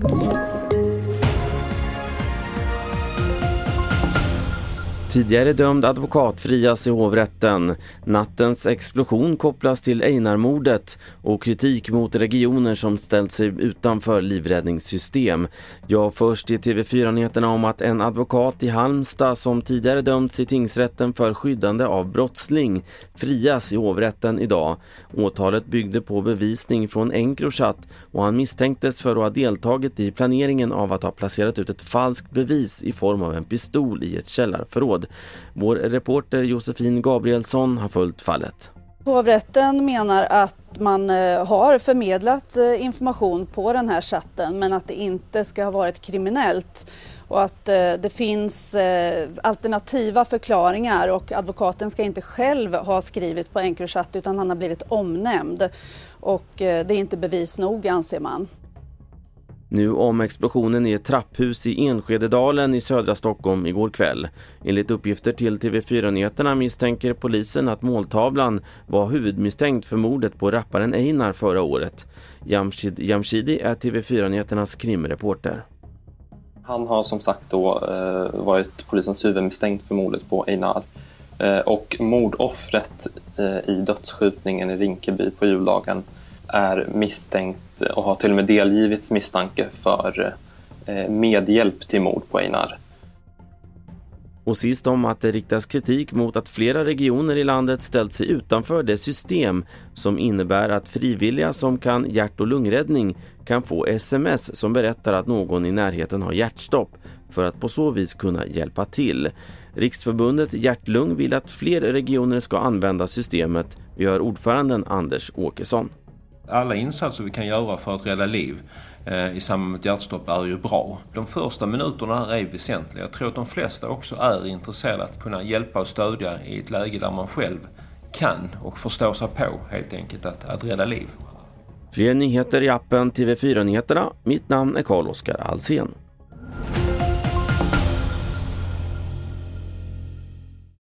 you Tidigare dömd advokat frias i hovrätten. Nattens explosion kopplas till Einarmordet och kritik mot regioner som ställt sig utanför livräddningssystem. Jag först i TV4-nyheterna om att en advokat i Halmstad som tidigare dömts i tingsrätten för skyddande av brottsling frias i hovrätten idag. Åtalet byggde på bevisning från Encrochat och han misstänktes för att ha deltagit i planeringen av att ha placerat ut ett falskt bevis i form av en pistol i ett källarförråd. Vår reporter Josefin Gabrielsson har följt fallet. Hovrätten menar att man eh, har förmedlat eh, information på den här chatten men att det inte ska ha varit kriminellt och att eh, det finns alternativa förklaringar och advokaten ska inte själv ha skrivit på Encrochat utan han har blivit omnämnd och det är inte bevis nog anser man. Nu om explosionen i ett trapphus i Enskededalen i södra Stockholm igår kväll. Enligt uppgifter till TV4-nyheterna misstänker polisen att måltavlan var huvudmisstänkt för mordet på rapparen Einar förra året. Jamshid Jamshidi är TV4-nyheternas krimreporter. Han har som sagt då eh, varit polisens huvudmisstänkt för mordet på Einar. Eh, och mordoffret eh, i dödsskjutningen i Rinkeby på juldagen är misstänkt och har till och med delgivits misstanke för eh, medhjälp till mord på Einar. Och sist om att det riktas kritik mot att flera regioner i landet ställt sig utanför det system som innebär att frivilliga som kan hjärt- och lungräddning kan få sms som berättar att någon i närheten har hjärtstopp för att på så vis kunna hjälpa till. Riksförbundet Hjärtlung vill att fler regioner ska använda systemet, vi hör ordföranden Anders Åkesson alla insatser vi kan göra för att rädda liv eh, i samband med ett hjärtstopp är ju bra. De första minuterna är väsentliga. Jag tror att de flesta också är intresserade att kunna hjälpa och stödja i ett läge där man själv kan och förstår sig på helt enkelt att, att rädda liv. Fler nyheter i appen TV4 Nyheterna. Mitt namn är Carl-Oskar Alsen.